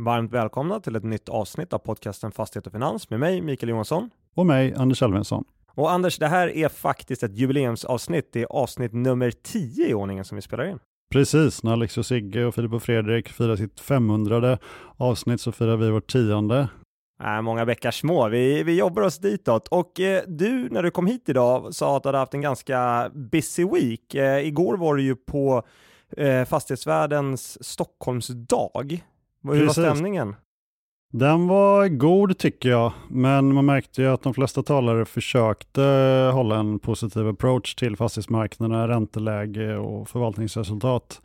Varmt välkomna till ett nytt avsnitt av podcasten Fastighet och Finans med mig, Mikael Johansson. Och mig, Anders Elfvinsson. Och Anders, det här är faktiskt ett jubileumsavsnitt. Det är avsnitt nummer 10 i ordningen som vi spelar in. Precis, när Alex och Sigge och Filip och Fredrik firar sitt 500 avsnitt så firar vi vårt tionde. Äh, många bäckar små. Vi, vi jobbar oss ditåt. Och eh, du, när du kom hit idag, sa att du hade haft en ganska busy week. Eh, igår var du ju på eh, Fastighetsvärldens Stockholmsdag. Hur Precis. var stämningen? Den var god tycker jag, men man märkte ju att de flesta talare försökte hålla en positiv approach till fastighetsmarknaden, ränteläge och förvaltningsresultat.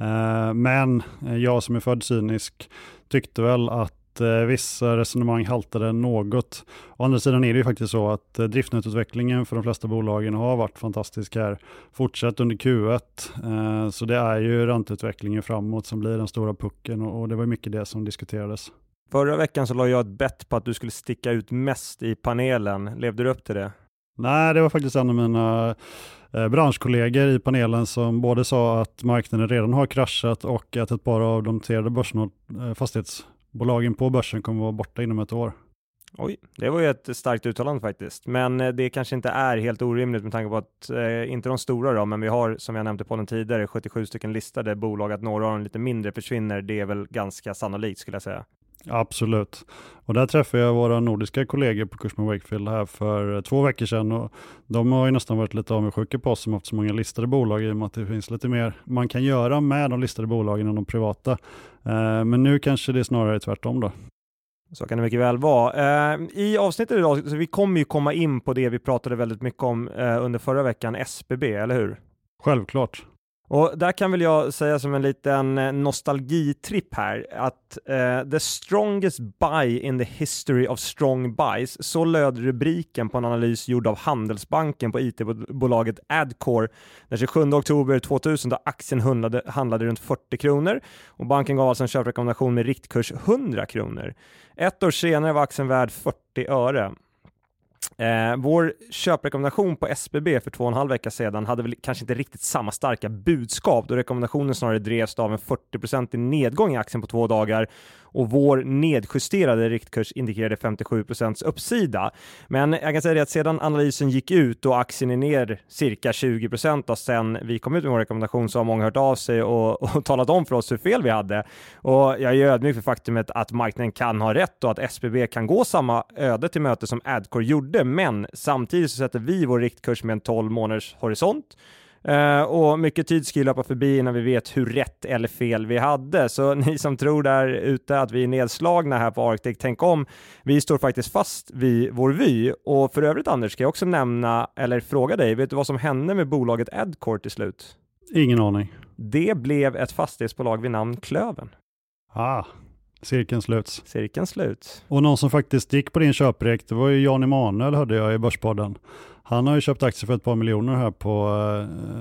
Eh, men jag som är född cynisk tyckte väl att eh, vissa resonemang haltade något. Å andra sidan är det ju faktiskt så att eh, driftnätutvecklingen för de flesta bolagen har varit fantastisk här. Fortsatt under Q1, så det är ju ränteutvecklingen framåt som blir den stora pucken och det var mycket det som diskuterades. Förra veckan så la jag ett bett på att du skulle sticka ut mest i panelen. Levde du upp till det? Nej, det var faktiskt en av mina eh, branschkollegor i panelen som både sa att marknaden redan har kraschat och att ett par av de noterade börsnot- Bolagen på börsen kommer att vara borta inom ett år. Oj, det var ju ett starkt uttalande faktiskt. Men eh, det kanske inte är helt orimligt med tanke på att, eh, inte de stora då, men vi har som jag nämnde på den tidigare 77 stycken listade bolag, att några av de lite mindre försvinner, det är väl ganska sannolikt skulle jag säga. Absolut. Och där träffade jag våra nordiska kollegor på Cushman Wakefield här för två veckor sedan och de har ju nästan varit lite avundsjuka på oss som haft så många listade bolag i och med att det finns lite mer man kan göra med de listade bolagen än de privata. Eh, men nu kanske det är snarare tvärtom då. Så kan det mycket väl vara. Eh, I avsnittet idag, så vi kommer ju komma in på det vi pratade väldigt mycket om eh, under förra veckan, SBB, eller hur? Självklart. Och där kan väl jag säga som en liten eh, nostalgitripp här att uh, the strongest buy in the history of strong buys, så löd rubriken på en analys gjord av Handelsbanken på it-bolaget Adcore den 27 oktober 2000 då aktien handlade, handlade runt 40 kronor och banken gav alltså en köprekommendation med riktkurs 100 kronor. Ett år senare var aktien värd 40 öre. Eh, vår köprekommendation på SBB för två och en halv vecka sedan hade väl kanske inte riktigt samma starka budskap då rekommendationen snarare drevs av en 40% nedgång i aktien på två dagar och vår nedjusterade riktkurs indikerade 57% uppsida. Men jag kan säga det att sedan analysen gick ut och aktien är ner cirka 20% och sen vi kom ut med vår rekommendation så har många hört av sig och, och talat om för oss hur fel vi hade. Och jag är ödmjuk för faktumet att marknaden kan ha rätt och att SBB kan gå samma öde till möte som Adcore gjorde, men samtidigt så sätter vi vår riktkurs med en 12 månaders horisont Uh, och mycket tid ska ju löpa förbi innan vi vet hur rätt eller fel vi hade. Så ni som tror där ute att vi är nedslagna här på Arctic, tänk om. Vi står faktiskt fast vid vår vy. Och för övrigt Anders, ska jag också nämna, eller fråga dig, vet du vad som hände med bolaget Edcore till slut? Ingen aning. Det blev ett fastighetsbolag vid namn Klöven. Ah, cirkeln sluts. Cirkeln sluts. Och någon som faktiskt gick på din köprek, det var ju Jan Emanuel hörde jag i Börspodden. Han har ju köpt aktier för ett par miljoner här på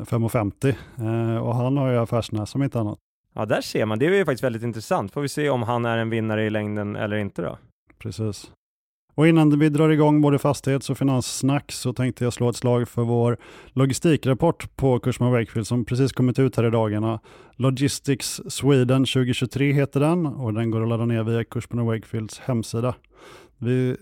5,50 eh, och han har ju affärsnäs som inte annat. Ja, där ser man. Det är ju faktiskt väldigt intressant. Får vi se om han är en vinnare i längden eller inte då. Precis. Och innan vi drar igång både fastighets och finanssnack så tänkte jag slå ett slag för vår logistikrapport på Kursman Wakefield som precis kommit ut här i dagarna. Logistics Sweden 2023 heter den och den går att ladda ner via Kursman Wakefields hemsida. Vi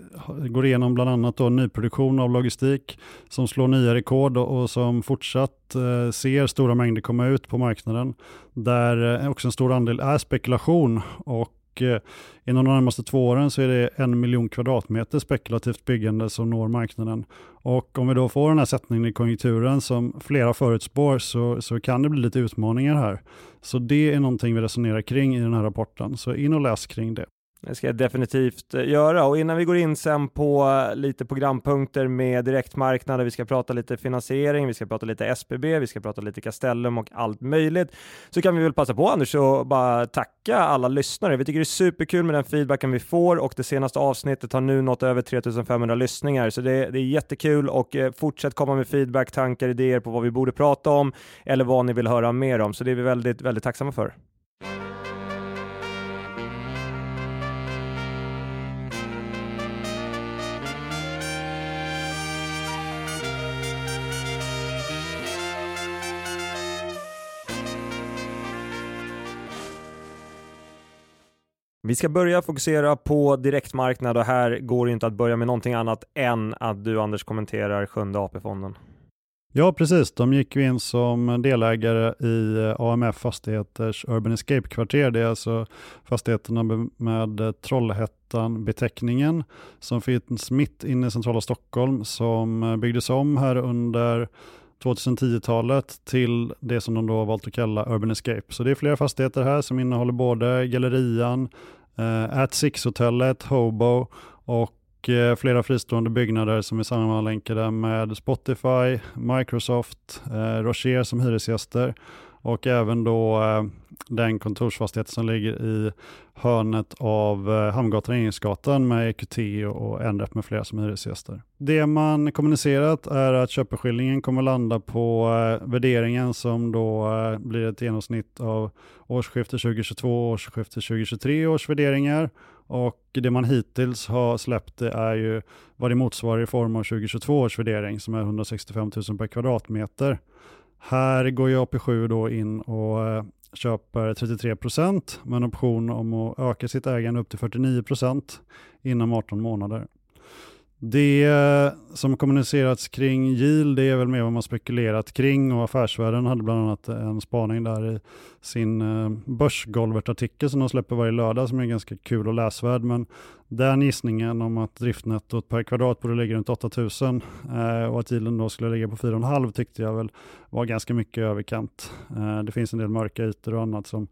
går igenom bland annat då nyproduktion av logistik som slår nya rekord och som fortsatt eh, ser stora mängder komma ut på marknaden. Där eh, också en stor andel är spekulation och eh, inom de närmaste två åren så är det en miljon kvadratmeter spekulativt byggande som når marknaden. Och om vi då får den här sättningen i konjunkturen som flera förutspår så, så kan det bli lite utmaningar här. Så det är någonting vi resonerar kring i den här rapporten. Så in och läs kring det. Det ska jag definitivt eh, göra och innan vi går in sen på eh, lite programpunkter med direktmarknader, vi ska prata lite finansiering, vi ska prata lite SBB, vi ska prata lite Castellum och allt möjligt, så kan vi väl passa på Anders och bara tacka alla lyssnare. Vi tycker det är superkul med den feedbacken vi får och det senaste avsnittet har nu nått över 3500 lyssningar, så det, det är jättekul och eh, fortsätt komma med feedback, tankar, idéer på vad vi borde prata om eller vad ni vill höra mer om, så det är vi väldigt, väldigt tacksamma för. Vi ska börja fokusera på direktmarknad och här går det inte att börja med någonting annat än att du Anders kommenterar Sjunde AP-fonden. Ja, precis. De gick ju in som delägare i eh, AMF Fastigheters Urban Escape-kvarter. Det är alltså fastigheterna med Trollhättan-beteckningen som finns mitt inne i centrala Stockholm som eh, byggdes om här under 2010-talet till det som de då valt att kalla Urban Escape. Så det är flera fastigheter här som innehåller både Gallerian, eh, At Six-hotellet, Hobo och eh, flera fristående byggnader som är sammanlänkade med Spotify, Microsoft, eh, Rocher som hyresgäster och även då eh, den kontorsfastighet som ligger i hörnet av eh, Hamngatan och Engelsgatan med EQT och NREP med flera som hyresgäster. Det man kommunicerat är att köpeskillingen kommer landa på eh, värderingen som då eh, blir ett genomsnitt av årsskiftet 2022 och årsskiftet 2023 års värderingar och det man hittills har släppt är ju vad det motsvarar i form av 2022 års värdering som är 165 000 per kvadratmeter. Här går ju AP7 då in och eh, köper 33% med en option om att öka sitt ägande upp till 49% inom 18 månader. Det som kommunicerats kring yield det är väl mer vad man spekulerat kring och Affärsvärlden hade bland annat en spaning där i sin eh, börsgolvet-artikel som de släpper varje lördag som är ganska kul och läsvärd. Men den gissningen om att driftnettot per kvadrat borde ligga runt 8000 eh, och att yielden då skulle ligga på 4,5 tyckte jag väl var ganska mycket överkant. Eh, det finns en del mörka ytor och annat som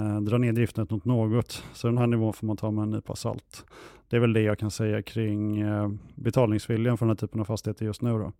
eh, drar ner driftnettot något, så den här nivån får man ta med en nypa salt. Det är väl det jag kan säga kring eh, betalningsviljan för den här typen av fastigheter just nu. Då.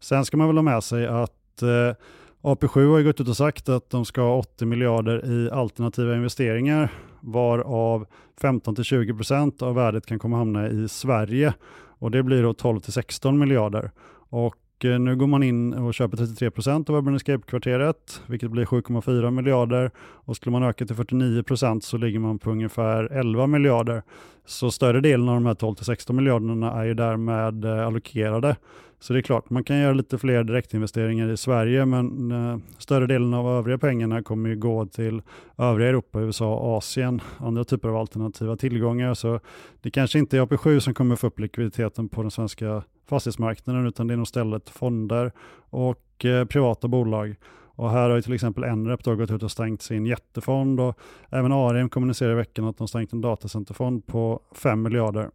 Sen ska man väl ha med sig att eh, AP7 har gått ut och sagt att de ska ha 80 miljarder i alternativa investeringar, varav 15-20% av värdet kan komma hamna i Sverige. Och det blir då 12-16 miljarder. Och Eh, nu går man in och köper 33% av Urban Escape-kvarteret, vilket blir 7,4 miljarder. Och skulle man öka till 49% så ligger man på ungefär 11 miljarder. Så större delen av de här 12-16 miljarderna är ju därmed eh, allokerade. Så det är klart, man kan göra lite fler direktinvesteringar i Sverige, men eh, större delen av övriga pengarna kommer ju gå till övriga Europa, USA, och Asien, andra typer av alternativa tillgångar. Så det kanske inte är AP7 som kommer få upp likviditeten på den svenska fastighetsmarknaden, utan det är nog istället fonder och eh, privata bolag. Och här har ju till exempel NREP då gått ut och stängt sin jättefond och även ARM kommunicerar i veckan att de stängt en datacenterfond på 5 miljarder.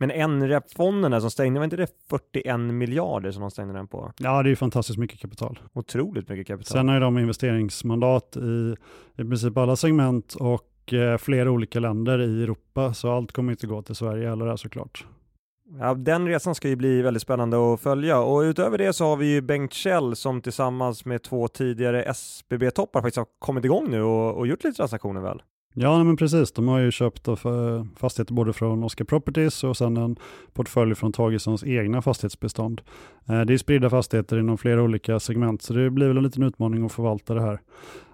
Men NREP-fonderna som stängde, var inte det 41 miljarder som de stängde den på? Ja, det är ju fantastiskt mycket kapital. Otroligt mycket kapital. Sen har ju de investeringsmandat i i princip alla segment och eh, flera olika länder i Europa, så allt kommer inte gå till Sverige heller såklart. Ja, den resan ska ju bli väldigt spännande att följa och utöver det så har vi ju Bengt Kjell som tillsammans med två tidigare SBB-toppar faktiskt har kommit igång nu och, och gjort lite transaktioner väl? Ja, men precis. De har ju köpt fastigheter både från Oscar Properties och sen en portfölj från Tagessons egna fastighetsbestånd. Eh, det är spridda fastigheter inom flera olika segment, så det blir väl en liten utmaning att förvalta det här.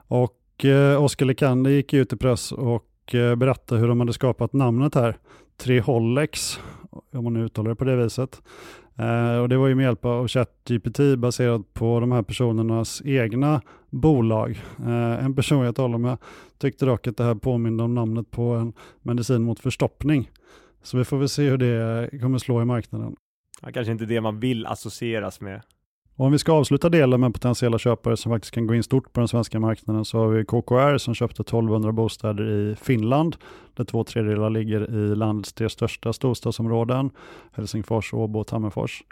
Och eh, Oscar Oskar Lekander gick ut i press och eh, berättade hur de hade skapat namnet här, Trehollex om man nu uttalar det på det viset. Eh, och det var ju med hjälp av ChatGPT baserat på de här personernas egna bolag. Eh, en person jag talade med tyckte dock att det här påminner om namnet på en medicin mot förstoppning. Så vi får väl se hur det kommer slå i marknaden. Ja, kanske inte det man vill associeras med. Och om vi ska avsluta delen med potentiella köpare som faktiskt kan gå in stort på den svenska marknaden så har vi KKR som köpte 1200 bostäder i Finland där två tredjedelar ligger i landets tre största storstadsområden Helsingfors, Åbo och Tammerfors.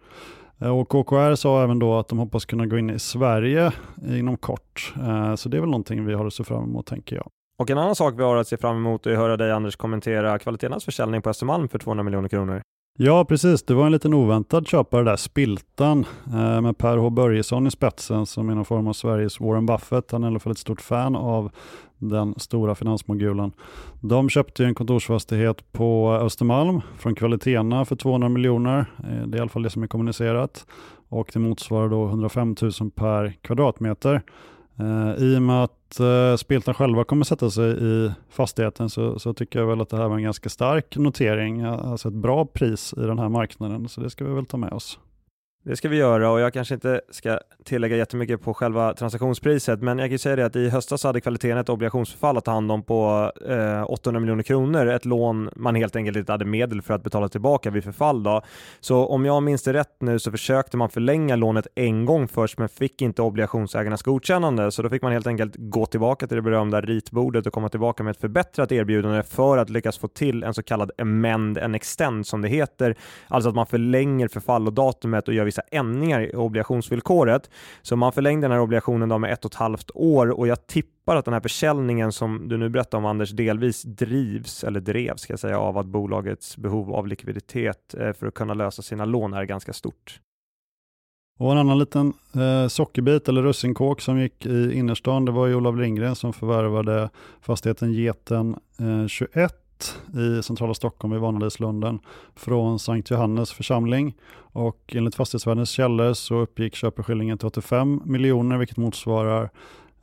Eh, och KKR sa även då att de hoppas kunna gå in i Sverige inom kort. Eh, så det är väl någonting vi har att se fram emot tänker jag. Och en annan sak vi har att se fram emot är att höra dig Anders kommentera Kvaliteternas försäljning på Östermalm för 200 miljoner kronor. Ja, precis. Det var en liten oväntad köpare där, Spiltan, eh, med Per H Börjesson i spetsen som är någon form av Sveriges Warren Buffett. Han är i alla fall ett stort fan av den stora finansmogulen. De köpte en kontorsfastighet på Östermalm från Kvalitena för 200 miljoner. Eh, det är i alla fall det som är kommunicerat. Och det motsvarar då 105 000 per kvadratmeter. Eh, I och med att eh, Spiltan själva kommer sätta sig i fastigheten så, så, tycker jag väl att det här var en ganska stark notering, eh, alltså ett bra pris i den här marknaden, så det ska vi väl ta med oss. Det ska vi göra och jag kanske inte ska tillägga jättemycket på själva transaktionspriset, men jag kan säga det att i höstas hade kvaliteten ett obligationsförfall att ta hand om på eh, 800 miljoner kronor, ett lån man helt enkelt inte hade medel för att betala tillbaka vid förfall. Då. Så om jag minns det rätt nu så försökte man förlänga lånet en gång först, men fick inte obligationsägarnas godkännande, så då fick man helt enkelt gå tillbaka till det berömda ritbordet och komma tillbaka med ett förbättrat erbjudande för att lyckas få till en så kallad amend and extend som det heter, alltså att man förlänger förfallodatumet och gör vissa ändringar i obligationsvillkoret. Så man förlängde den här obligationen då med ett och ett halvt år och jag tippar att den här försäljningen som du nu berättar om Anders delvis drivs eller drevs ska jag säga av att bolagets behov av likviditet eh, för att kunna lösa sina lån är ganska stort. Och en annan liten eh, sockerbit eller russinkåk som gick i innerstan, det var ju Olof Lindgren som förvärvade fastigheten Geten eh, 21 i centrala Stockholm vid Vanadislunden från Sankt Johannes församling. Och enligt fastighetsvärdens källor så uppgick köpeskillingen till 85 miljoner vilket motsvarar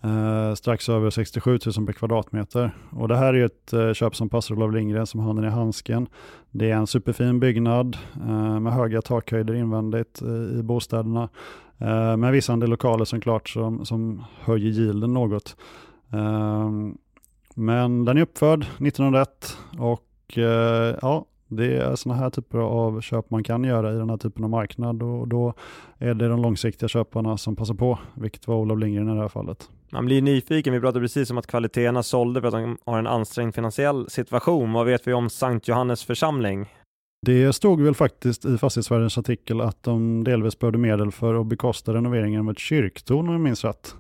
eh, strax över 67 000 per kvadratmeter. Och det här är ett eh, köp som passar Olof Lindgren som handen i handsken. Det är en superfin byggnad eh, med höga takhöjder invändigt eh, i bostäderna. Eh, med vissa andel lokaler som klart som, som höjer yielden något. Ehm, men den är uppförd 1901 och eh, ja, det är sådana här typer av köp man kan göra i den här typen av marknad och då är det de långsiktiga köparna som passar på, vilket var Olof Lindgren i det här fallet. Man blir nyfiken, vi pratade precis om att kvaliteterna sålde för att de har en ansträngd finansiell situation. Vad vet vi om Sankt Johannes församling? Det stod väl faktiskt i Fastighetsvärdens artikel att de delvis behövde medel för att bekosta renoveringen av ett kyrktorn om jag minns rätt.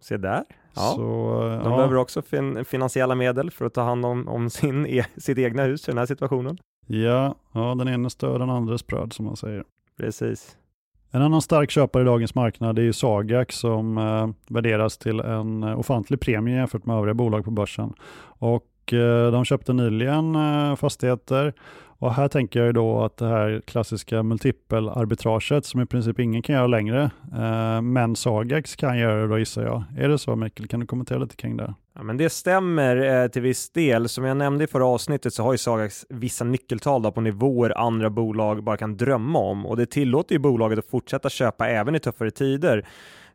Se där. Ja. Så, de ja. behöver också fin finansiella medel för att ta hand om, om sin e sitt egna hus i den här situationen. Ja, ja den ena stör den andra bröd som man säger. Precis. En annan stark köpare i dagens marknad är ju Sagax som eh, värderas till en ofantlig premie jämfört med övriga bolag på börsen. Och eh, de köpte nyligen eh, fastigheter och här tänker jag då att det här klassiska multipelarbitraget som i princip ingen kan göra längre, eh, men Sagax kan göra det då gissar jag. Är det så Mikael? Kan du kommentera lite kring det? Ja, men det stämmer eh, till viss del. Som jag nämnde i förra avsnittet så har ju Sagax vissa nyckeltal då på nivåer andra bolag bara kan drömma om och det tillåter ju bolaget att fortsätta köpa även i tuffare tider.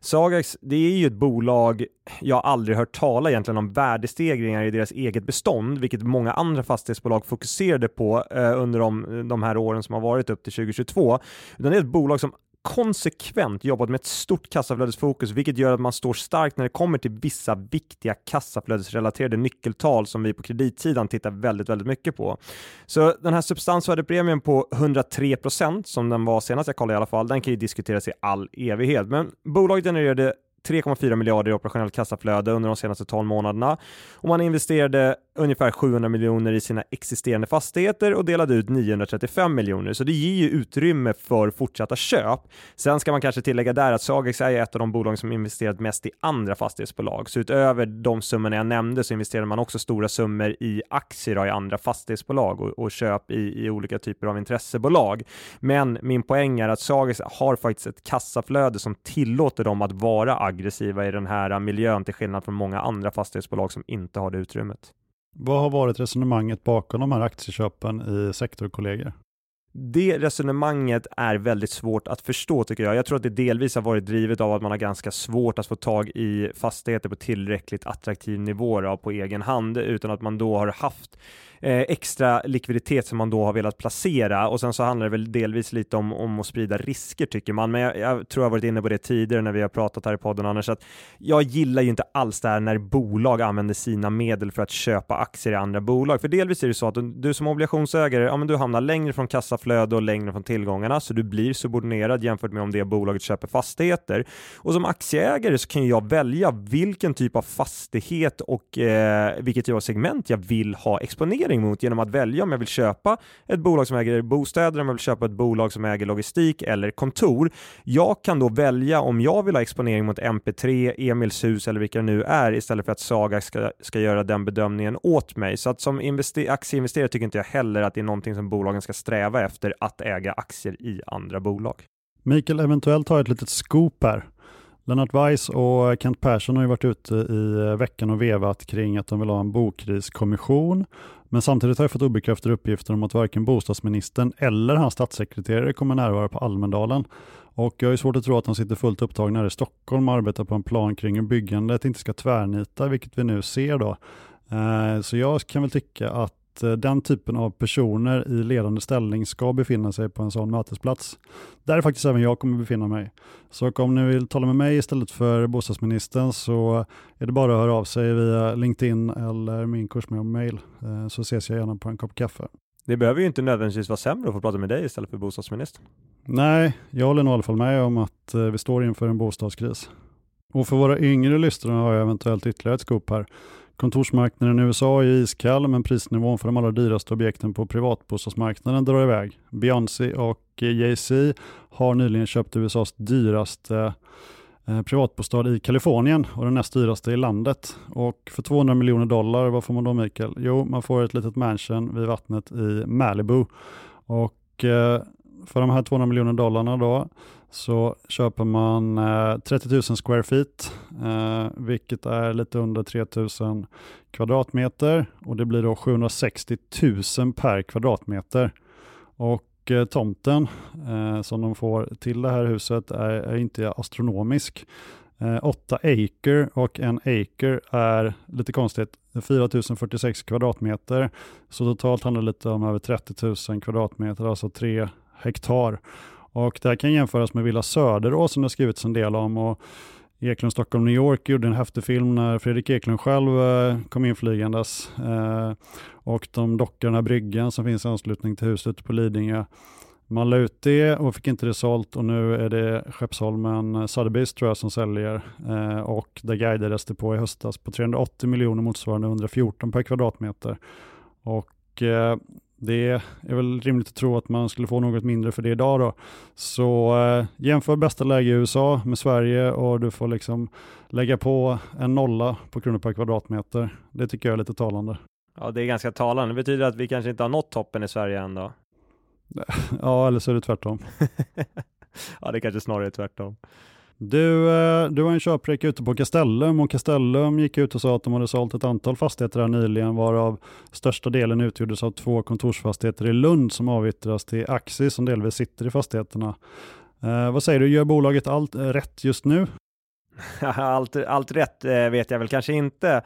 Sagax, det är ju ett bolag, jag aldrig hört tala egentligen om värdestegringar i deras eget bestånd, vilket många andra fastighetsbolag fokuserade på eh, under de, de här åren som har varit upp till 2022. Utan det är ett bolag som konsekvent jobbat med ett stort kassaflödesfokus, vilket gör att man står starkt när det kommer till vissa viktiga kassaflödesrelaterade nyckeltal som vi på kreditsidan tittar väldigt, väldigt mycket på. Så den här substansvärdepremien på 103 procent som den var senast jag kollade i alla fall, den kan ju diskuteras i all evighet. Men bolaget genererade 3,4 miljarder i operationellt kassaflöde under de senaste 12 månaderna och man investerade ungefär 700 miljoner i sina existerande fastigheter och delade ut 935 miljoner, så det ger ju utrymme för fortsatta köp. Sen ska man kanske tillägga där att Sagex är ett av de bolag som investerat mest i andra fastighetsbolag, så utöver de summorna jag nämnde så investerar man också stora summor i aktier i andra fastighetsbolag och, och köp i, i, olika typer av intressebolag. Men min poäng är att Sagex har faktiskt ett kassaflöde som tillåter dem att vara aggressiva i den här miljön till skillnad från många andra fastighetsbolag som inte har det utrymmet. Vad har varit resonemanget bakom de här aktieköpen i sektorkollegor? Det resonemanget är väldigt svårt att förstå tycker jag. Jag tror att det delvis har varit drivet av att man har ganska svårt att få tag i fastigheter på tillräckligt attraktiv nivå på egen hand utan att man då har haft Eh, extra likviditet som man då har velat placera och sen så handlar det väl delvis lite om, om att sprida risker tycker man. Men jag, jag tror jag varit inne på det tidigare när vi har pratat här i podden annars att jag gillar ju inte alls det här när bolag använder sina medel för att köpa aktier i andra bolag. För delvis är det så att du som obligationsägare, ja men du hamnar längre från kassaflöde och längre från tillgångarna så du blir subordinerad jämfört med om det bolaget köper fastigheter. Och som aktieägare så kan jag välja vilken typ av fastighet och eh, vilket typ av segment jag vill ha exponering exponering mot genom att välja om jag vill köpa ett bolag som äger bostäder, om jag vill köpa ett bolag som äger logistik eller kontor. Jag kan då välja om jag vill ha exponering mot MP3, Emils hus eller vilka det nu är istället för att Saga ska, ska göra den bedömningen åt mig. Så att som aktieinvesterare tycker inte jag heller att det är någonting som bolagen ska sträva efter att äga aktier i andra bolag. Mikael, eventuellt har ett litet scoop här. Lennart Weiss och Kent Persson har ju varit ute i veckan och vevat kring att de vill ha en bokriskommission men samtidigt har jag fått obekräftade uppgifter om att varken bostadsministern eller hans statssekreterare kommer närvara på Almedalen. Och jag har svårt att tro att de sitter fullt upptagna här i Stockholm och arbetar på en plan kring hur byggandet inte ska tvärnita, vilket vi nu ser då. Eh, så jag kan väl tycka att Eh, den typen av personer i ledande ställning ska befinna sig på en sån mötesplats. Där är faktiskt även jag kommer befinna mig. Så om ni vill tala med mig istället för bostadsministern så är det bara att höra av sig via LinkedIn eller min kursmail eh, så ses jag gärna på en kopp kaffe. Det behöver ju inte nödvändigtvis vara sämre att få prata med dig istället för bostadsministern. Nej, jag håller nog i alla fall med om att eh, vi står inför en bostadskris. Och för våra yngre lyssnare har jag eventuellt ytterligare ett skop här. Kontorsmarknaden i USA är iskall men prisnivån för de allra dyraste objekten på privatbostadsmarknaden drar iväg. Beyoncé och Jay-Z har nyligen köpt USAs dyraste eh, privatbostad i Kalifornien och den näst dyraste i landet. Och för 200 miljoner dollar, vad får man då Mikael? Jo, man får ett litet mansion vid vattnet i Malibu. Och eh, för de här 200 miljoner dollarna då så köper man eh, 30 000 square feet, eh, vilket är lite under 3 000 kvadratmeter och det blir då 760 000 per kvadratmeter. Och eh, tomten som de får till det här huset är, inte astronomisk. 8 acre och en acre är lite konstigt 4046 kvadratmeter. Så totalt handlar det lite om över 30 000 kvadratmeter, alltså 3 hektar. Och det här kan jämföras med Villa Söderås som det har skrivits en del om. Och Eklund Stockholm New York gjorde en häftig film när Fredrik Eklund själv eh, kom inflygandes. Eh, och de dockar den här bryggan som finns i anslutning till huset på Lidingö. Man la ut det och fick inte det sålt och nu är det Skeppsholmen eh, Sotheby's tror jag som säljer eh, och det guidades det på i höstas på 380 miljoner motsvarande 114 per kvadratmeter. Och eh, det är väl rimligt att tro att man skulle få något mindre för det idag då. Så eh, jämför bästa läge i USA med Sverige och du får liksom lägga på en nolla på kronor per kvadratmeter. Det tycker jag är lite talande. Ja, det är ganska talande. Det betyder att vi kanske inte har nått toppen i Sverige än då? ja, eller så är det tvärtom. ja, det kanske snarare är tvärtom. Du, eh, du har en köpreka ute på Castellum och Castellum gick ut och sa att de hade sålt ett antal fastigheter här nyligen varav största delen utgjordes av två kontorsfastigheter i Lund som avyttras till Axis som delvis sitter i fastigheterna. Eh, vad säger du, gör bolaget allt eh, rätt just nu? allt, allt rätt eh, vet jag väl kanske inte.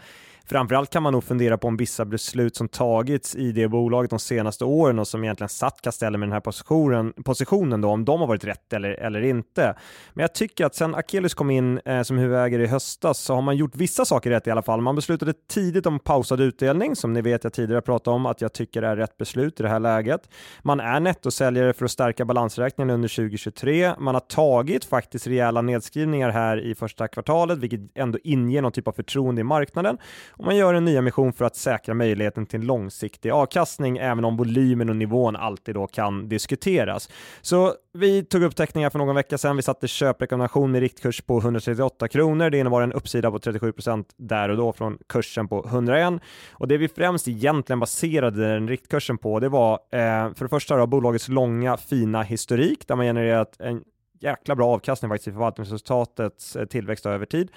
Framförallt kan man nog fundera på om vissa beslut som tagits i det bolaget de senaste åren och som egentligen satt Castellum i den här positionen, positionen då, om de har varit rätt eller, eller inte. Men jag tycker att sen Akelius kom in eh, som huvudägare i höstas så har man gjort vissa saker rätt i alla fall. Man beslutade tidigt om pausad utdelning, som ni vet jag tidigare pratat om att jag tycker är rätt beslut i det här läget. Man är nettosäljare för att stärka balansräkningen under 2023. Man har tagit faktiskt rejäla nedskrivningar här i första kvartalet, vilket ändå inger någon typ av förtroende i marknaden och man gör en nyemission för att säkra möjligheten till långsiktig avkastning, även om volymen och nivån alltid då kan diskuteras. Så vi tog upp teckningar för någon vecka sedan. Vi satte köprekommendation med riktkurs på 138 kronor. Det innebar en uppsida på 37 procent där och då från kursen på 101 och det vi främst egentligen baserade den riktkursen på, det var eh, för det första då, bolagets långa fina historik där man genererat en jäkla bra avkastning faktiskt i förvaltningsresultatets eh, tillväxt över tid.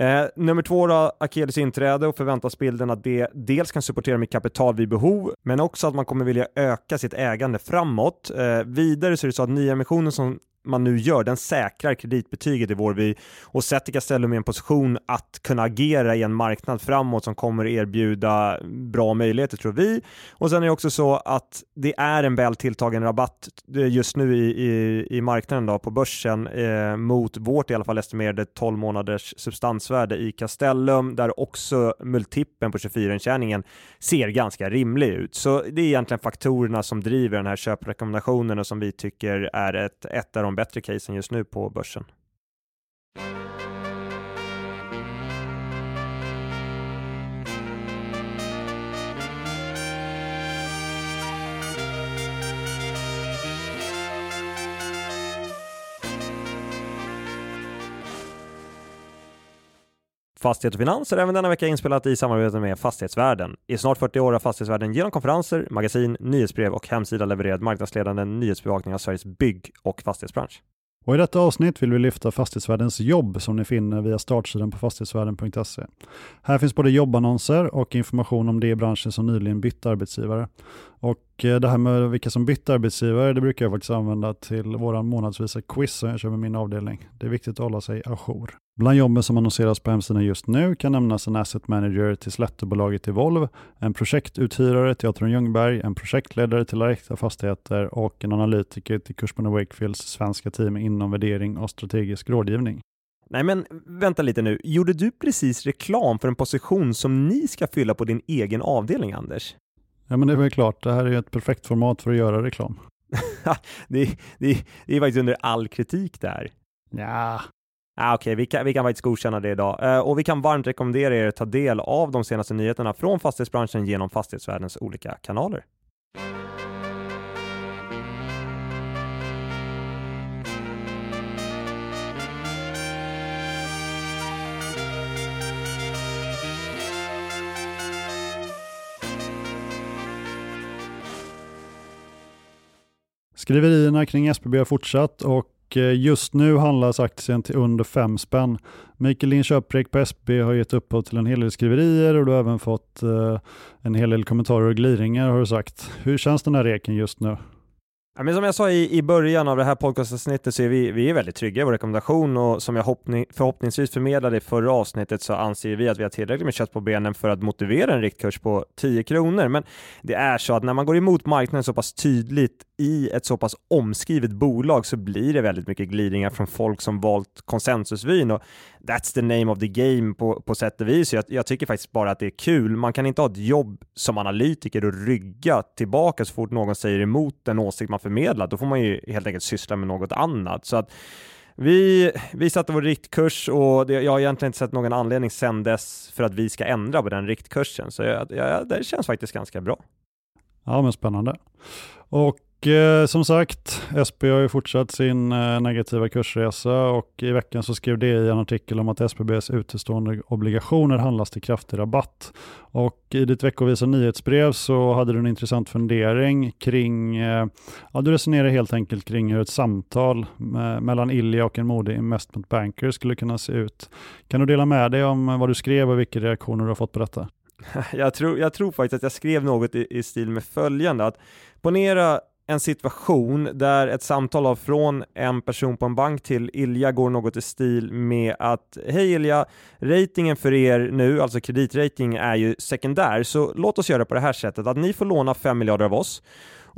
Eh, nummer två då, Akelis inträde och förväntas bilden att det dels kan supportera med kapital vid behov, men också att man kommer vilja öka sitt ägande framåt. Eh, vidare så är det så att nyemissionen som man nu gör, den säkrar kreditbetyget i Vårby och sätter Castellum i en position att kunna agera i en marknad framåt som kommer erbjuda bra möjligheter tror vi. Och sen är det också så att det är en väl tilltagen rabatt eh, just nu i, i, i marknaden då, på börsen eh, mot vårt i alla fall estimerade 12 månaders substansvärde i Castellum där också multipeln på 24-intjäningen ser ganska rimlig ut. Så det är egentligen faktorerna som driver den här köprekommendationen och som vi tycker är ett, ett av de bättre casen just nu på börsen. Fastighet och Finans är även denna vecka inspelat i samarbete med Fastighetsvärlden. I snart 40 år har Fastighetsvärlden genom konferenser, magasin, nyhetsbrev och hemsida levererat marknadsledande nyhetsbevakning av Sveriges bygg och fastighetsbransch. Och I detta avsnitt vill vi lyfta Fastighetsvärdens jobb som ni finner via startsidan på fastighetsvärden.se. Här finns både jobbannonser och information om de i branschen som nyligen bytt arbetsgivare. Och eh, det här med vilka som bytt arbetsgivare, det brukar jag faktiskt använda till vår månadsvisa quiz som jag kör med min avdelning. Det är viktigt att hålla sig ajour. Bland jobben som annonseras på hemsidan just nu kan nämnas en asset manager till Slättebolaget i Volv, en projektuthyrare till Atron Ljungberg, en projektledare till Arekta Fastigheter och en analytiker till Kursman Wakefields svenska team inom värdering och strategisk rådgivning. Nej men vänta lite nu, gjorde du precis reklam för en position som ni ska fylla på din egen avdelning Anders? Ja men det är väl klart, det här är ett perfekt format för att göra reklam. det, det, det är faktiskt under all kritik där. Ja. Ah, Okej, okay. vi, kan, vi kan faktiskt godkänna det idag. Uh, och vi kan varmt rekommendera er att ta del av de senaste nyheterna från fastighetsbranschen genom fastighetsvärldens olika kanaler. Skriverierna kring SBB har fortsatt och eh, just nu handlas aktien till under 5 spänn. Mikael Linköprik på SB har gett upphov till en hel del skriverier och du har även fått eh, en hel del kommentarer och gliringar har du sagt. Hur känns den här reken just nu? Ja, men som jag sa i, i början av det här podcastavsnittet så är vi, vi är väldigt trygga i vår rekommendation och som jag hoppning, förhoppningsvis förmedlade i förra avsnittet så anser vi att vi har tillräckligt med kött på benen för att motivera en riktkurs på 10 kronor. Men det är så att när man går emot marknaden så pass tydligt i ett så pass omskrivet bolag så blir det väldigt mycket glidningar från folk som valt konsensusvyn och that's the name of the game på, på sätt och vis. Jag, jag tycker faktiskt bara att det är kul. Man kan inte ha ett jobb som analytiker och rygga tillbaka så fort någon säger emot den åsikt man förmedlat. Då får man ju helt enkelt syssla med något annat. Så att vi, vi satte vår riktkurs och det, jag har egentligen inte sett någon anledning sedan dess för att vi ska ändra på den riktkursen. Så jag, jag, det känns faktiskt ganska bra. Ja, men spännande. Och och eh, som sagt, SP har ju fortsatt sin eh, negativa kursresa och i veckan så skrev det i en artikel om att SBBs utestående obligationer handlas till kraftig rabatt. Och i ditt veckovisa nyhetsbrev så hade du en intressant fundering kring, eh, ja du resonerar helt enkelt kring hur ett samtal med, mellan Ilja och en modig investment banker skulle kunna se ut. Kan du dela med dig om vad du skrev och vilka reaktioner du har fått på detta? Jag tror, jag tror faktiskt att jag skrev något i, i stil med följande, att ponera en situation där ett samtal från en person på en bank till Ilja går något i stil med att Hej Ilja, ratingen för er nu, alltså kreditrating, är ju sekundär, så låt oss göra på det här sättet att ni får låna 5 miljarder av oss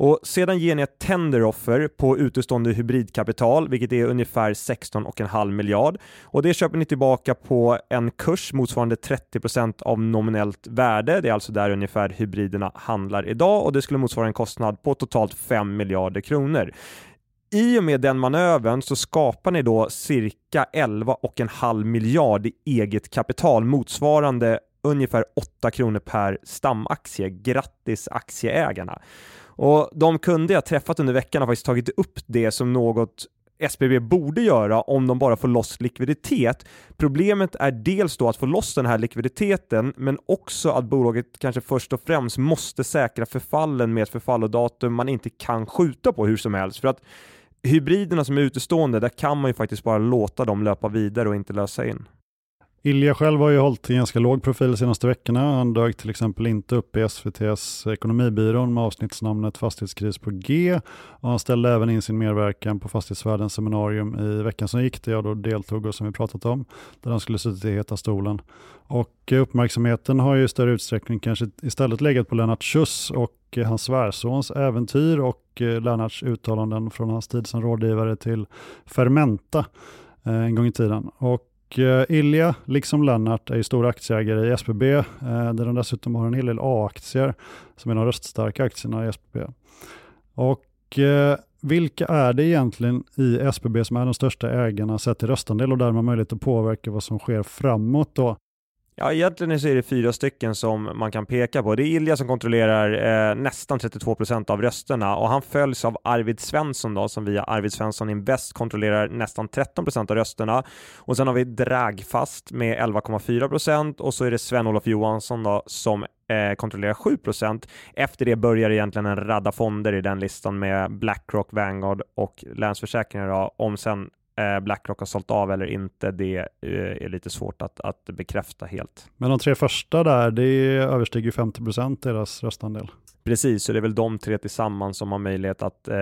och sedan ger ni ett tenderoffer på utestående hybridkapital, vilket är ungefär 16,5 miljard. Och det köper ni tillbaka på en kurs motsvarande 30% av nominellt värde. Det är alltså där ungefär hybriderna handlar idag och det skulle motsvara en kostnad på totalt 5 miljarder kronor. I och med den manövern så skapar ni då cirka 11,5 miljard i eget kapital motsvarande ungefär 8 kronor per stamaktie. Grattis aktieägarna! Och de kunder jag träffat under veckan har faktiskt tagit upp det som något SBB borde göra om de bara får loss likviditet. Problemet är dels då att få loss den här likviditeten, men också att bolaget kanske först och främst måste säkra förfallen med ett förfallodatum man inte kan skjuta på hur som helst. För att hybriderna som är utestående, där kan man ju faktiskt bara låta dem löpa vidare och inte lösa in. Ilja själv har ju hållit en ganska låg profil de senaste veckorna. Han dök till exempel inte upp i SVTs Ekonomibyrån med avsnittsnamnet Fastighetskris på G. Och han ställde även in sin medverkan på Fastighetsvärldens seminarium i veckan som gick, där jag då deltog och som vi pratat om, där han skulle suttit i heta stolen. Och uppmärksamheten har ju i större utsträckning kanske istället legat på Lennart Schuss och hans svärsons äventyr och Lennarts uttalanden från hans tid som rådgivare till Fermenta eh, en gång i tiden. Och Eh, Ilja, liksom Lennart, är ju stora aktieägare i SBB, eh, där de dessutom har en hel del A-aktier, som är de röststarka aktierna i SBB. Och eh, vilka är det egentligen i SBB som är de största ägarna sett till röstandel och därmed möjlighet att påverka vad som sker framåt då? Ja, egentligen så är det fyra stycken som man kan peka på. Det är Ilja som kontrollerar eh, nästan 32 procent av rösterna och han följs av Arvid Svensson då, som via Arvid Svensson Invest kontrollerar nästan 13 procent av rösterna. Och sen har vi Dragfast med 11,4 procent och så är det Sven-Olof Johansson då, som eh, kontrollerar 7 procent. Efter det börjar egentligen en radda fonder i den listan med Blackrock, Vanguard och Länsförsäkringar. Då. Om sen Eh, Blackrock har sålt av eller inte, det eh, är lite svårt att, att bekräfta helt. Men de tre första där, det överstiger 50 procent deras röstandel. Precis, så det är väl de tre tillsammans som har möjlighet att eh,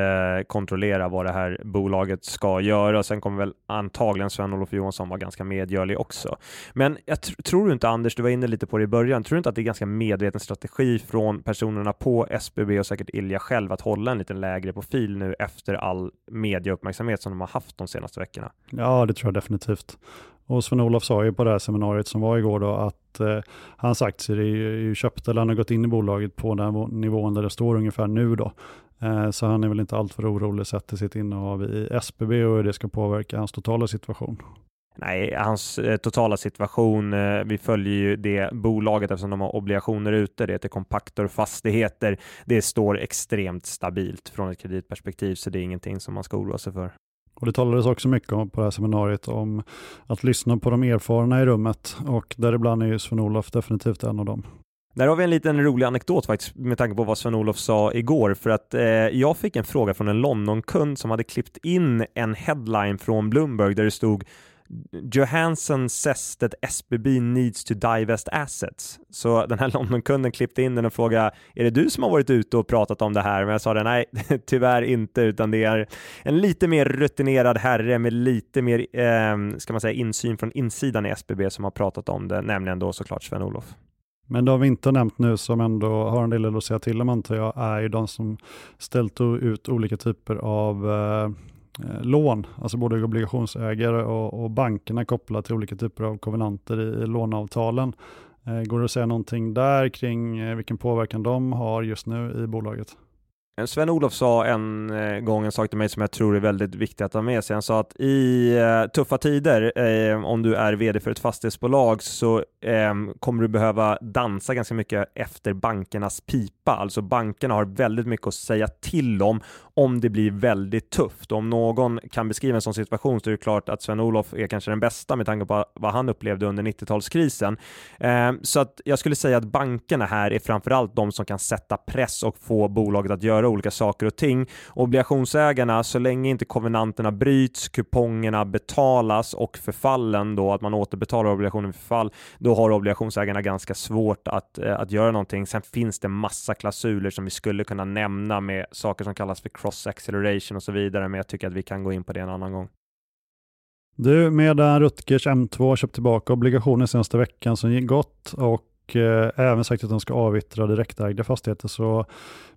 kontrollera vad det här bolaget ska göra. Sen kommer väl antagligen Sven-Olof Johansson vara ganska medgörlig också. Men jag tr tror du inte, Anders, du var inne lite på det i början, tror du inte att det är ganska medveten strategi från personerna på SBB och säkert Ilja själv att hålla en lite lägre profil nu efter all mediauppmärksamhet som de har haft de senaste veckorna? Ja, det tror jag definitivt. Och Sven-Olof sa ju på det här seminariet som var igår då att eh, hans aktier är ju köpta, eller han har gått in i bolaget på den nivån där det står ungefär nu då. Eh, så han är väl inte alltför orolig sett till sitt innehav i SBB och hur det ska påverka hans totala situation. Nej, hans eh, totala situation, eh, vi följer ju det bolaget eftersom de har obligationer ute, det heter Compactor Fastigheter. Det står extremt stabilt från ett kreditperspektiv, så det är ingenting som man ska oroa sig för. Och det talades också mycket om, på det här seminariet om att lyssna på de erfarna i rummet och däribland är ju Sven-Olof definitivt en av dem. Där har vi en liten rolig anekdot faktiskt med tanke på vad Sven-Olof sa igår för att eh, jag fick en fråga från en Londonkund som hade klippt in en headline från Bloomberg där det stod Johansson says that SBB needs to divest assets. Så den här Londonkunden klippte in den och frågade, är det du som har varit ute och pratat om det här? Men jag sa det, nej, tyvärr inte, utan det är en lite mer rutinerad herre med lite mer, eh, ska man säga, insyn från insidan i SBB som har pratat om det, nämligen då såklart Sven-Olof. Men de vi inte har nämnt nu som ändå har en del att säga till om antar jag är ju de som ställt ut olika typer av eh, Eh, Eh, lån, alltså både obligationsägare och, och bankerna kopplat till olika typer av kovenanter i, i låneavtalen. Eh, går det att säga någonting där kring eh, vilken påverkan de har just nu i bolaget? Eh, Sven-Olof sa en eh, gång en sak till mig som jag tror är väldigt viktigt att ha med sig. Han sa att i tuffa tider, om du är vd för ett fastighetsbolag, så ehm, kommer du behöva dansa ganska mycket efter bankernas pipa. Alltså bankerna har väldigt mycket att säga till om om det blir väldigt tufft. Och om någon kan beskriva en sån situation så är det klart att Sven-Olof är kanske den bästa med tanke på vad han upplevde under 90-talskrisen. Ehm, så att jag skulle säga att bankerna här är framförallt de som kan sätta press och få bolaget att göra olika saker och ting. Obligationsägarna, så länge inte konvenanterna bryts, kupongerna betalas och förfallen då, att man återbetalar obligationen för förfall, då har obligationsägarna ganska svårt att, eh, att göra någonting. Sen finns det massa klausuler som vi skulle kunna nämna med saker som kallas för cross acceleration och så vidare, men jag tycker att vi kan gå in på det en annan gång. Du, medan Rutgers M2 köpt tillbaka obligationer senaste veckan som gick gott och eh, även sagt att de ska avyttra direktägda fastigheter så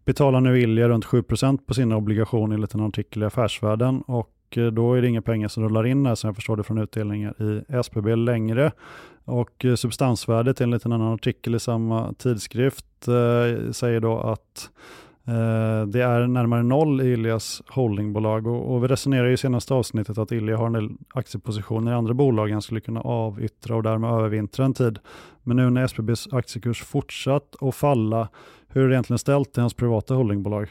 betalar nu Ilja runt 7% på sina obligationer enligt en artikel i Affärsvärlden och eh, då är det inga pengar som rullar in här som jag förstår det från utdelningar i SBB längre. Och eh, substansvärdet enligt en annan artikel i samma tidskrift eh, säger då att Eh, det är närmare noll i Iljas holdingbolag och, och vi resonerar i senaste avsnittet att Ilja har en del aktiepositioner i andra bolag han skulle kunna avyttra och därmed övervintra en tid. Men nu när SBBs aktiekurs fortsatt att falla, hur är det egentligen ställt i hans privata holdingbolag?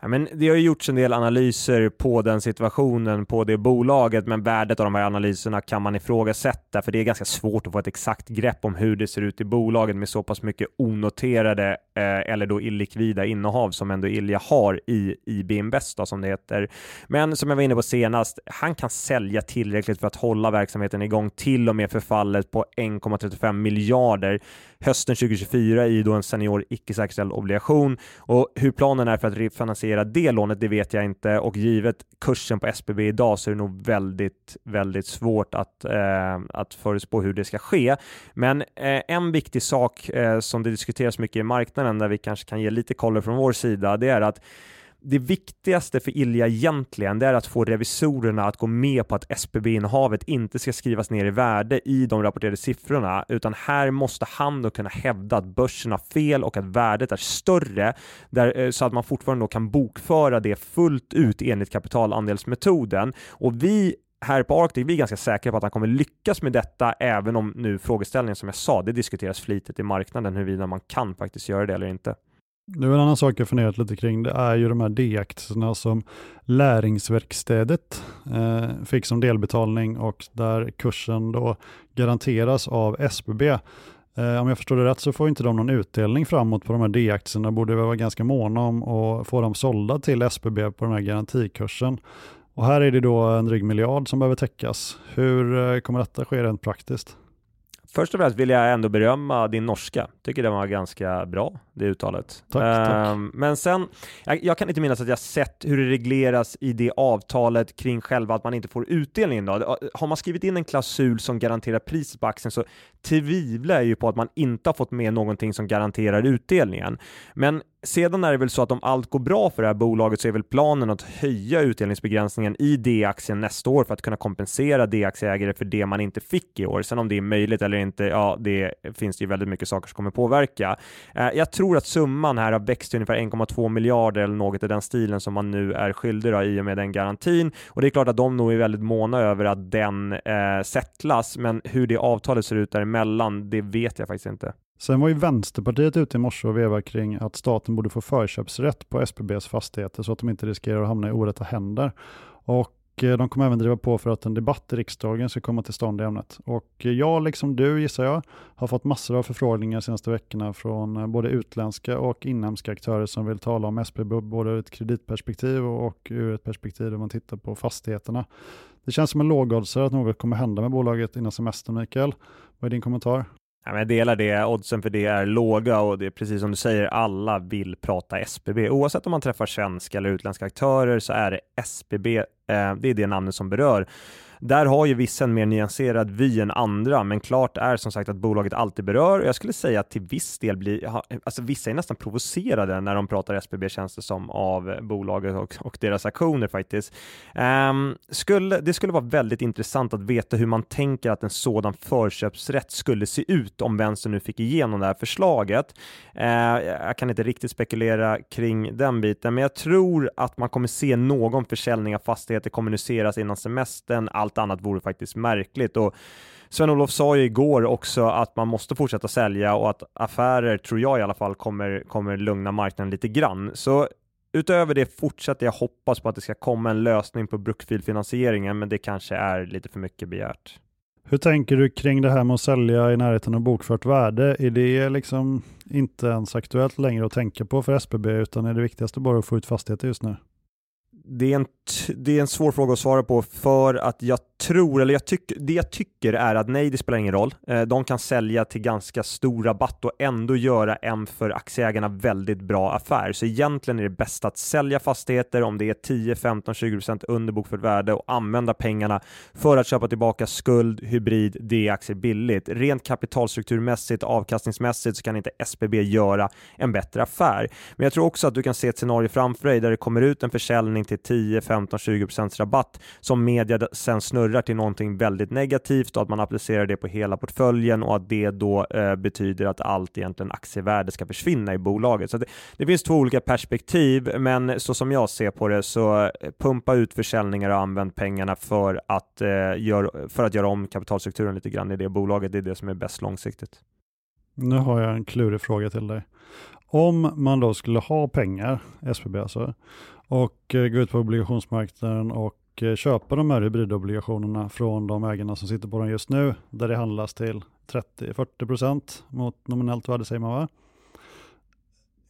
Ja, men det har ju gjorts en del analyser på den situationen på det bolaget, men värdet av de här analyserna kan man ifrågasätta, för det är ganska svårt att få ett exakt grepp om hur det ser ut i bolaget med så pass mycket onoterade Eh, eller då illikvida innehav som ändå Ilja har i IB Invest då, som det heter. Men som jag var inne på senast, han kan sälja tillräckligt för att hålla verksamheten igång till och med förfallet på 1,35 miljarder hösten 2024 i då en senior icke säkerställd obligation och hur planen är för att refinansiera det lånet, det vet jag inte och givet kursen på SBB idag så är det nog väldigt, väldigt svårt att, eh, att förutspå hur det ska ske. Men eh, en viktig sak eh, som det diskuteras mycket i marknaden där vi kanske kan ge lite koll från vår sida, det är att det viktigaste för Ilja egentligen, det är att få revisorerna att gå med på att SBB-innehavet inte ska skrivas ner i värde i de rapporterade siffrorna, utan här måste han då kunna hävda att börsen har fel och att värdet är större, där, eh, så att man fortfarande kan bokföra det fullt ut enligt kapitalandelsmetoden. Och vi här på Arctic, vi är ganska säkra på att han kommer lyckas med detta, även om nu frågeställningen som jag sa, det diskuteras flitigt i marknaden huruvida man kan faktiskt göra det eller inte. Nu en annan sak jag funderat lite kring, det är ju de här D-aktierna som Läringsverkstädet eh, fick som delbetalning och där kursen då garanteras av SBB. Eh, om jag förstår det rätt så får inte de någon utdelning framåt på de här D-aktierna, borde vi vara ganska måna om att få dem sålda till SBB på den här garantikursen. Och här är det då en dryg miljard som behöver täckas. Hur eh, kommer detta ske rent praktiskt? Först och främst vill jag ändå berömma din norska. Tycker det var ganska bra, det uttalet. Tack, uh, tack. Ehm, men sen, jag, jag, kan inte minnas att jag sett hur det regleras i det avtalet kring själva att man inte får utdelningen. Då. Har man skrivit in en klausul som garanterar priset på aktien så tvivlar jag ju på att man inte har fått med någonting som garanterar utdelningen. Men sedan är det väl så att om allt går bra för det här bolaget så är väl planen att höja utdelningsbegränsningen i D-aktien nästa år för att kunna kompensera D-aktieägare för det man inte fick i år. Sen om det är möjligt eller inte, ja, det finns det ju väldigt mycket saker som kommer påverka. Eh, jag tror att summan här har växt till ungefär 1,2 miljarder eller något i den stilen som man nu är skyldig då, i och med den garantin. Och det är klart att de nog är väldigt måna över att den eh, settlas, men hur det avtalet ser ut däremellan, det vet jag faktiskt inte. Sen var ju Vänsterpartiet ute i morse och vevade kring att staten borde få förköpsrätt på SBBs fastigheter så att de inte riskerar att hamna i orätta händer. Och eh, de kommer även driva på för att en debatt i riksdagen ska komma till stånd i ämnet. Och eh, jag, liksom du gissar jag, har fått massor av förfrågningar de senaste veckorna från eh, både utländska och inhemska aktörer som vill tala om SBB både ur ett kreditperspektiv och ur ett perspektiv där man tittar på fastigheterna. Det känns som en lågoddsare att något kommer hända med bolaget innan semestern, Mikael. Vad är din kommentar? Ja, men jag delar det. Oddsen för det är låga och det är precis som du säger, alla vill prata SBB. Oavsett om man träffar svenska eller utländska aktörer så är det SBB, eh, det är det namnet som berör. Där har ju vissa en mer nyanserad vy än andra, men klart är som sagt att bolaget alltid berör. och Jag skulle säga att till viss del blir, alltså vissa är nästan provocerade när de pratar SBB känns det som av bolaget och, och deras aktioner faktiskt. Um, skulle, det skulle vara väldigt intressant att veta hur man tänker att en sådan förköpsrätt skulle se ut om vänstern nu fick igenom det här förslaget. Uh, jag kan inte riktigt spekulera kring den biten, men jag tror att man kommer se någon försäljning av fastigheter kommuniceras innan semestern allt annat vore faktiskt märkligt. Och Sven-Olof sa ju igår också att man måste fortsätta sälja och att affärer, tror jag i alla fall, kommer, kommer lugna marknaden lite grann. Så utöver det fortsätter jag hoppas på att det ska komma en lösning på Brookfield-finansieringen, men det kanske är lite för mycket begärt. Hur tänker du kring det här med att sälja i närheten av bokfört värde? Är det liksom inte ens aktuellt längre att tänka på för SBB, utan är det viktigaste bara att få ut fastigheter just nu? Det är, en det är en svår fråga att svara på för att jag tror, eller jag tyck, det jag tycker är att nej, det spelar ingen roll. Eh, de kan sälja till ganska stor rabatt och ändå göra en för aktieägarna väldigt bra affär. Så egentligen är det bäst att sälja fastigheter om det är 10, 15, 20% under bokfört värde och använda pengarna för att köpa tillbaka skuld, hybrid, D-aktier billigt. Rent kapitalstrukturmässigt, avkastningsmässigt så kan inte SBB göra en bättre affär. Men jag tror också att du kan se ett scenario framför dig där det kommer ut en försäljning till 10, 15, 20% rabatt som media sen snurrar till någonting väldigt negativt och att man applicerar det på hela portföljen och att det då eh, betyder att allt egentligen aktievärde ska försvinna i bolaget. Så det, det, finns två olika perspektiv, men så som jag ser på det så eh, pumpa ut försäljningar och använd pengarna för att, eh, gör, för att göra om kapitalstrukturen lite grann i det bolaget. Det är det som är bäst långsiktigt. Nu har jag en klurig fråga till dig. Om man då skulle ha pengar, SBB alltså, och eh, gå ut på obligationsmarknaden och Eh, köpa de här hybridobligationerna från de ägarna som sitter på dem just nu, där det handlas till 30-40% mot nominellt värde säger man va?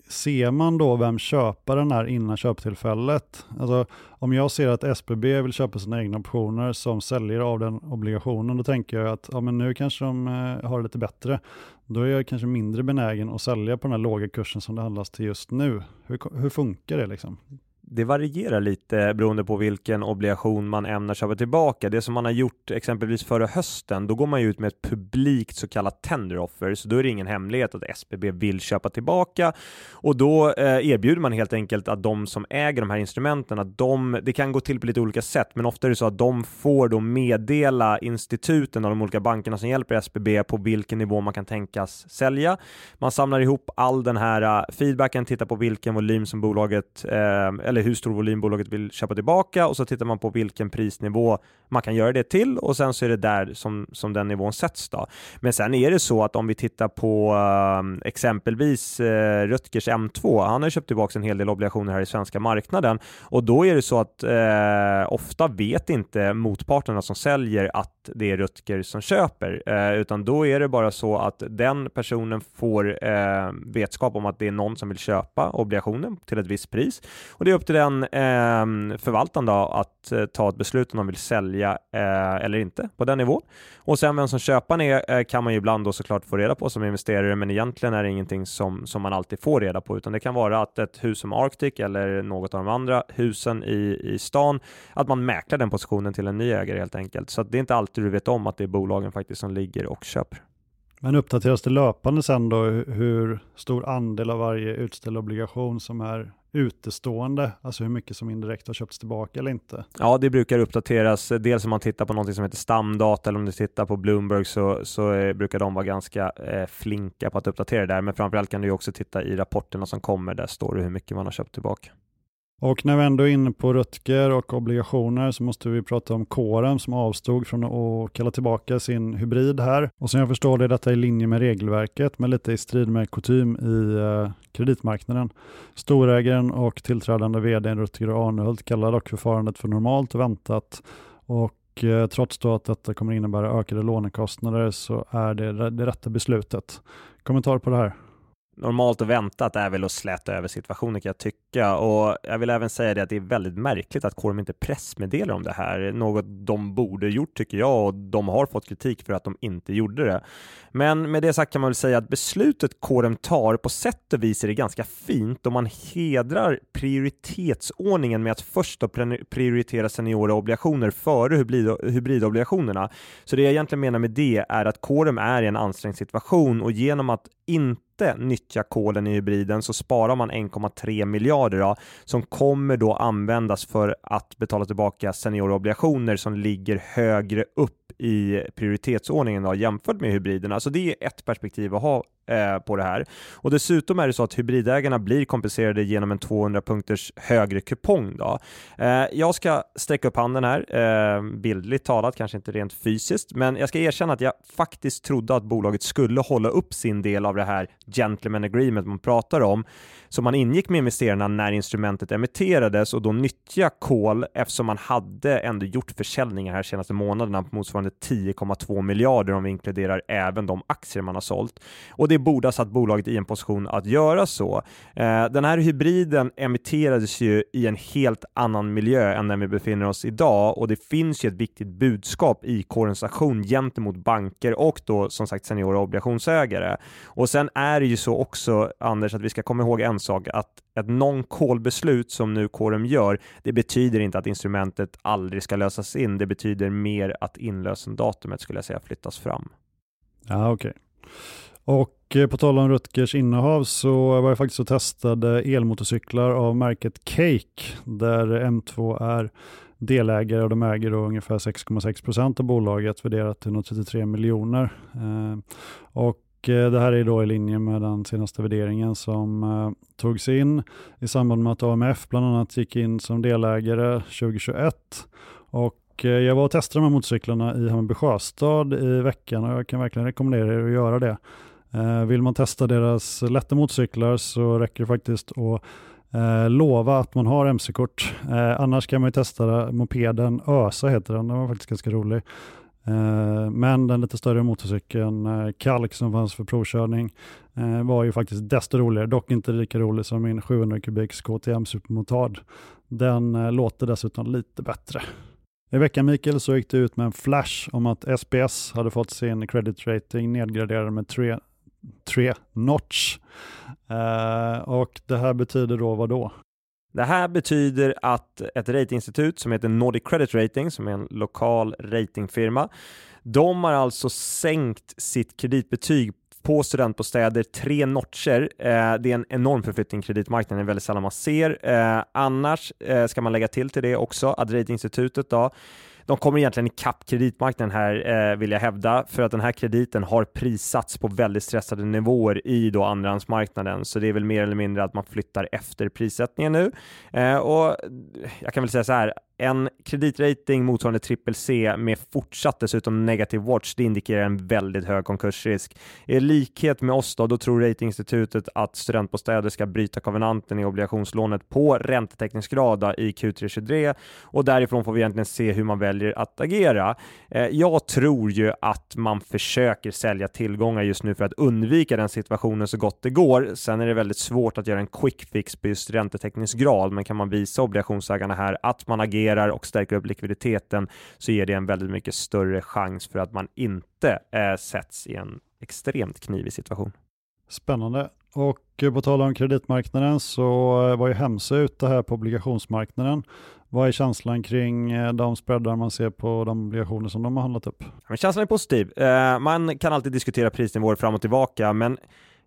Ser man då vem köparen är innan köptillfället? Alltså, om jag ser att SBB vill köpa sina egna optioner som säljer av den obligationen, då tänker jag att ja, men nu kanske de eh, har det lite bättre. Då är jag kanske mindre benägen att sälja på den här låga kursen som det handlas till just nu. Hur, hur funkar det liksom? Det varierar lite beroende på vilken obligation man ämnar köpa tillbaka. Det som man har gjort exempelvis förra hösten, då går man ut med ett publikt så kallat tender offer, så då är det ingen hemlighet att SBB vill köpa tillbaka och då eh, erbjuder man helt enkelt att de som äger de här instrumenten, att de, det kan gå till på lite olika sätt, men ofta är det så att de får då meddela instituten och de olika bankerna som hjälper SBB på vilken nivå man kan tänkas sälja. Man samlar ihop all den här eh, feedbacken, tittar på vilken volym som bolaget, eh, eller eller hur stor volym bolaget vill köpa tillbaka och så tittar man på vilken prisnivå man kan göra det till och sen så är det där som, som den nivån sätts. Då. Men sen är det så att om vi tittar på uh, exempelvis uh, Rutgers M2, han har köpt tillbaka en hel del obligationer här i svenska marknaden och då är det så att uh, ofta vet inte motparterna som säljer att det är Rutger som köper, uh, utan då är det bara så att den personen får vetskap om att det är någon som vill köpa obligationen till ett visst pris och det är upp till den eh, förvaltaren då att eh, ta ett beslut om de vill sälja eh, eller inte på den nivån. Och sen vem som köparen är eh, kan man ju ibland då såklart få reda på som investerare, men egentligen är det ingenting som, som man alltid får reda på, utan det kan vara att ett hus som Arctic eller något av de andra husen i, i stan, att man mäklar den positionen till en ny ägare helt enkelt. Så det är inte alltid du vet om att det är bolagen faktiskt som ligger och köper. Men uppdateras det löpande sen då hur stor andel av varje utställd obligation som är utestående, alltså hur mycket som indirekt har köpts tillbaka eller inte? Ja, det brukar uppdateras. Dels om man tittar på något som heter stamdata eller om du tittar på Bloomberg så, så eh, brukar de vara ganska eh, flinka på att uppdatera det där. Men framförallt kan du också titta i rapporterna som kommer. Där står det hur mycket man har köpt tillbaka. Och när vi ändå är inne på Rutger och obligationer så måste vi prata om kåren som avstod från att kalla tillbaka sin hybrid här. Och som jag förstår det är detta i linje med regelverket men lite i strid med kutym i eh, kreditmarknaden. Storägaren och tillträdande vd Rutger Arnhult kallar dock förfarandet för normalt och väntat. Och eh, trots då att detta kommer innebära ökade lånekostnader så är det det rätta beslutet. Kommentar på det här? Normalt och väntat är väl att släta över situationen kan jag tycka. Och jag vill även säga det att det är väldigt märkligt att Corum inte pressmeddelar om det här. Något de borde gjort tycker jag och de har fått kritik för att de inte gjorde det. Men med det sagt kan man väl säga att beslutet Corum tar på sätt och vis är det ganska fint och man hedrar prioritetsordningen med att först prioritera seniora obligationer före hybridobligationerna. Så det jag egentligen menar med det är att Corum är i en ansträngd situation och genom att inte nyttja kolen i hybriden så sparar man 1,3 miljarder då, som kommer då användas för att betala tillbaka seniorobligationer som ligger högre upp i prioritetsordningen då, jämfört med hybriderna. Så alltså det är ett perspektiv att ha eh, på det här. Och dessutom är det så att hybridägarna blir kompenserade genom en 200 punkters högre kupong. Då. Eh, jag ska sträcka upp handen här, eh, bildligt talat, kanske inte rent fysiskt, men jag ska erkänna att jag faktiskt trodde att bolaget skulle hålla upp sin del av det här gentleman agreement man pratar om som man ingick med investerarna när instrumentet emitterades och då nyttja kol eftersom man hade ändå gjort försäljningar här senaste månaderna på motsvarande 10,2 miljarder om vi inkluderar även de aktier man har sålt. Och det borde ha satt bolaget i en position att göra så. Eh, den här hybriden emitterades ju i en helt annan miljö än den vi befinner oss idag och det finns ju ett viktigt budskap i kårens aktion gentemot banker och då som sagt seniora obligationsägare. Och sen är det ju så också Anders att vi ska komma ihåg en en sak att ett non-call-beslut som nu Quorum gör, det betyder inte att instrumentet aldrig ska lösas in. Det betyder mer att inlösendatumet skulle jag säga flyttas fram. Ja, okej. Okay. Och eh, på tal om Rutgers innehav så var jag faktiskt och testade elmotorcyklar av märket Cake där M2 är delägare och de äger då ungefär 6,6 procent av bolaget värderat till 133 miljoner. Eh, och eh, det här är då i linje med den senaste värderingen som eh, togs in i samband med att AMF bland annat gick in som delägare 2021. Och jag var och testade de här motorcyklarna i Hammarby Sjöstad i veckan och jag kan verkligen rekommendera er att göra det. Eh, vill man testa deras lätta motorcyklar så räcker det faktiskt att Eh, lova att man har mc-kort. Eh, annars kan man ju testa mopeden Ösa heter den, den var faktiskt ganska rolig. Eh, men den lite större motorcykeln eh, Kalk som fanns för provkörning eh, var ju faktiskt desto roligare, dock inte lika rolig som min 700 kubiks KTM Supermotard. Den låter dessutom lite bättre. I veckan Mikael så gick det ut med en flash om att SPS hade fått sin credit rating nedgraderad med tre, tre notch. Eh, och det här betyder då vad då? Det här betyder att ett ratinginstitut som heter Nordic Credit Rating, som är en lokal ratingfirma, de har alltså sänkt sitt kreditbetyg på studentbostäder tre notcher. Eh, det är en enorm förflyttning i kreditmarknaden, det är väldigt sällan man ser. Eh, annars eh, ska man lägga till till det också att ratinginstitutet då de kommer egentligen ikapp kreditmarknaden här eh, vill jag hävda för att den här krediten har prissatts på väldigt stressade nivåer i då andrahandsmarknaden så det är väl mer eller mindre att man flyttar efter prissättningen nu. Eh, och jag kan väl säga så här en kreditrating motsvarande trippel C med fortsatt dessutom negativ watch, det indikerar en väldigt hög konkursrisk. I likhet med oss då, då tror ratinginstitutet att studentbostäder ska bryta kovenanten i obligationslånet på räntetäckningsgrad i Q323 och därifrån får vi egentligen se hur man väljer att agera. Eh, jag tror ju att man försöker sälja tillgångar just nu för att undvika den situationen så gott det går. Sen är det väldigt svårt att göra en quick fix på just räntetäckningsgrad, men kan man visa obligationsägarna här att man agerar och stärker upp likviditeten så ger det en väldigt mycket större chans för att man inte eh, sätts i en extremt knivig situation. Spännande. Och på tal om kreditmarknaden så var ju Hemsö ute här på obligationsmarknaden. Vad är känslan kring eh, de spreadar man ser på de obligationer som de har handlat upp? Men känslan är positiv. Eh, man kan alltid diskutera prisnivåer fram och tillbaka, men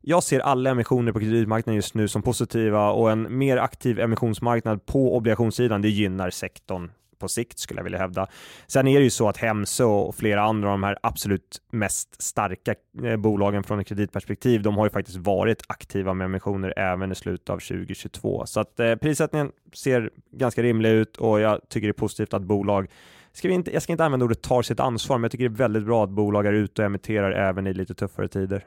jag ser alla emissioner på kreditmarknaden just nu som positiva och en mer aktiv emissionsmarknad på obligationssidan, det gynnar sektorn på sikt skulle jag vilja hävda. Sen är det ju så att Hemsö och flera andra av de här absolut mest starka eh, bolagen från ett kreditperspektiv, de har ju faktiskt varit aktiva med emissioner även i slutet av 2022. Så att eh, prissättningen ser ganska rimlig ut och jag tycker det är positivt att bolag Ska vi inte, jag ska inte använda ordet tar sitt ansvar, men jag tycker det är väldigt bra att bolag är ute och emitterar även i lite tuffare tider.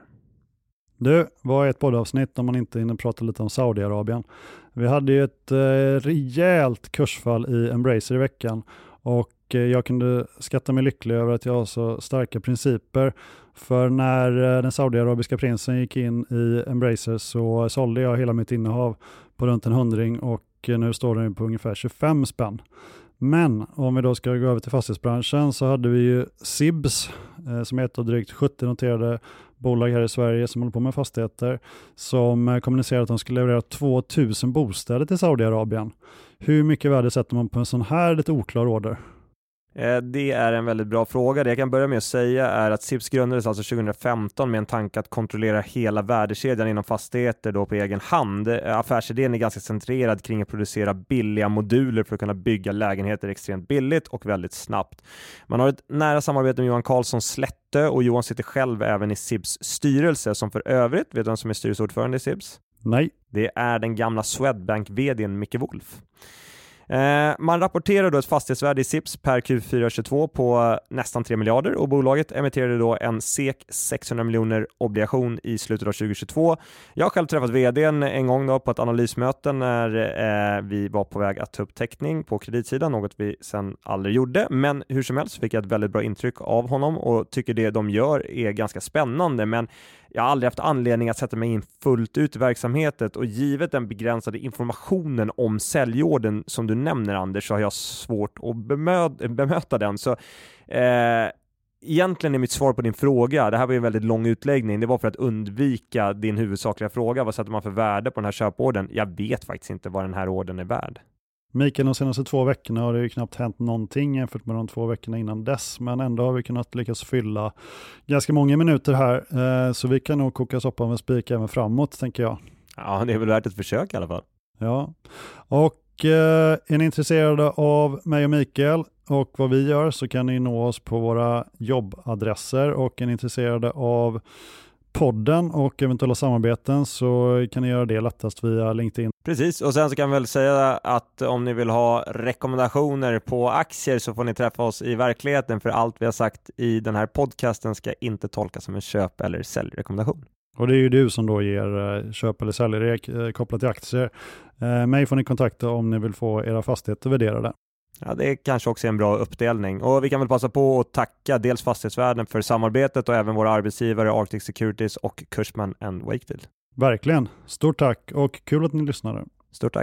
Du, vad är ett poddavsnitt om man inte hinner prata lite om Saudiarabien? Vi hade ju ett eh, rejält kursfall i Embracer i veckan och eh, jag kunde skatta mig lycklig över att jag har så starka principer. För när eh, den saudiarabiska prinsen gick in i Embracer så sålde jag hela mitt innehav på runt en hundring och eh, nu står den på ungefär 25 spänn. Men om vi då ska gå över till fastighetsbranschen så hade vi ju Sibs eh, som är ett av drygt 70 noterade bolag här i Sverige som håller på med fastigheter som eh, att de skulle leverera 2000 bostäder till Saudiarabien. Hur mycket värde sätter man på en sån här lite oklar order? Eh, det är en väldigt bra fråga. Det jag kan börja med att säga är att SIPS grundades alltså 2015 med en tanke att kontrollera hela värdekedjan inom fastigheter då på egen hand. Eh, affärsidén är ganska centrerad kring att producera billiga moduler för att kunna bygga lägenheter extremt billigt och väldigt snabbt. Man har ett nära samarbete med Johan Karlsson Slättö och Johan sitter själv även i SIBs styrelse som för övrigt, vet du vem som är styrelseordförande i SIBs? Nej. Det är den gamla Swedbank-vdn Micke Wolf. Eh, man rapporterar då ett fastighetsvärde i SIPS per Q422 på nästan 3 miljarder och bolaget emitterade då en SEK 600 miljoner obligation i slutet av 2022. Jag har själv träffat vdn en gång då på ett analysmöte när eh, vi var på väg att ta upp täckning på kreditsidan, något vi sen aldrig gjorde. Men hur som helst fick jag ett väldigt bra intryck av honom och tycker det de gör är ganska spännande. Men jag har aldrig haft anledning att sätta mig in fullt ut i verksamheten och givet den begränsade informationen om säljorden som du nämner Anders så har jag svårt att bemöta den. Så eh, Egentligen är mitt svar på din fråga, det här var ju en väldigt lång utläggning, det var för att undvika din huvudsakliga fråga, vad sätter man för värde på den här köporden? Jag vet faktiskt inte vad den här orden är värd. Mikael, de senaste två veckorna har det ju knappt hänt någonting jämfört med de två veckorna innan dess, men ändå har vi kunnat lyckas fylla ganska många minuter här, eh, så vi kan nog koka soppan med spik även framåt, tänker jag. Ja, det är väl värt ett försök i alla fall. Ja, och eh, är ni intresserade av mig och Mikael och vad vi gör så kan ni nå oss på våra jobbadresser och är ni intresserade av podden och eventuella samarbeten så kan ni göra det lättast via LinkedIn. Precis, och sen så kan vi väl säga att om ni vill ha rekommendationer på aktier så får ni träffa oss i verkligheten för allt vi har sagt i den här podcasten ska inte tolkas som en köp eller säljrekommendation. Och det är ju du som då ger eh, köp eller sälj eh, kopplat till aktier. Eh, mig får ni kontakta om ni vill få era fastigheter värderade. Ja, det kanske också är en bra uppdelning. Och vi kan väl passa på att tacka dels Fastighetsvärden för samarbetet och även våra arbetsgivare Arctic Securities och Cushman Wakefield. Verkligen. Stort tack och kul att ni lyssnade. Stort tack.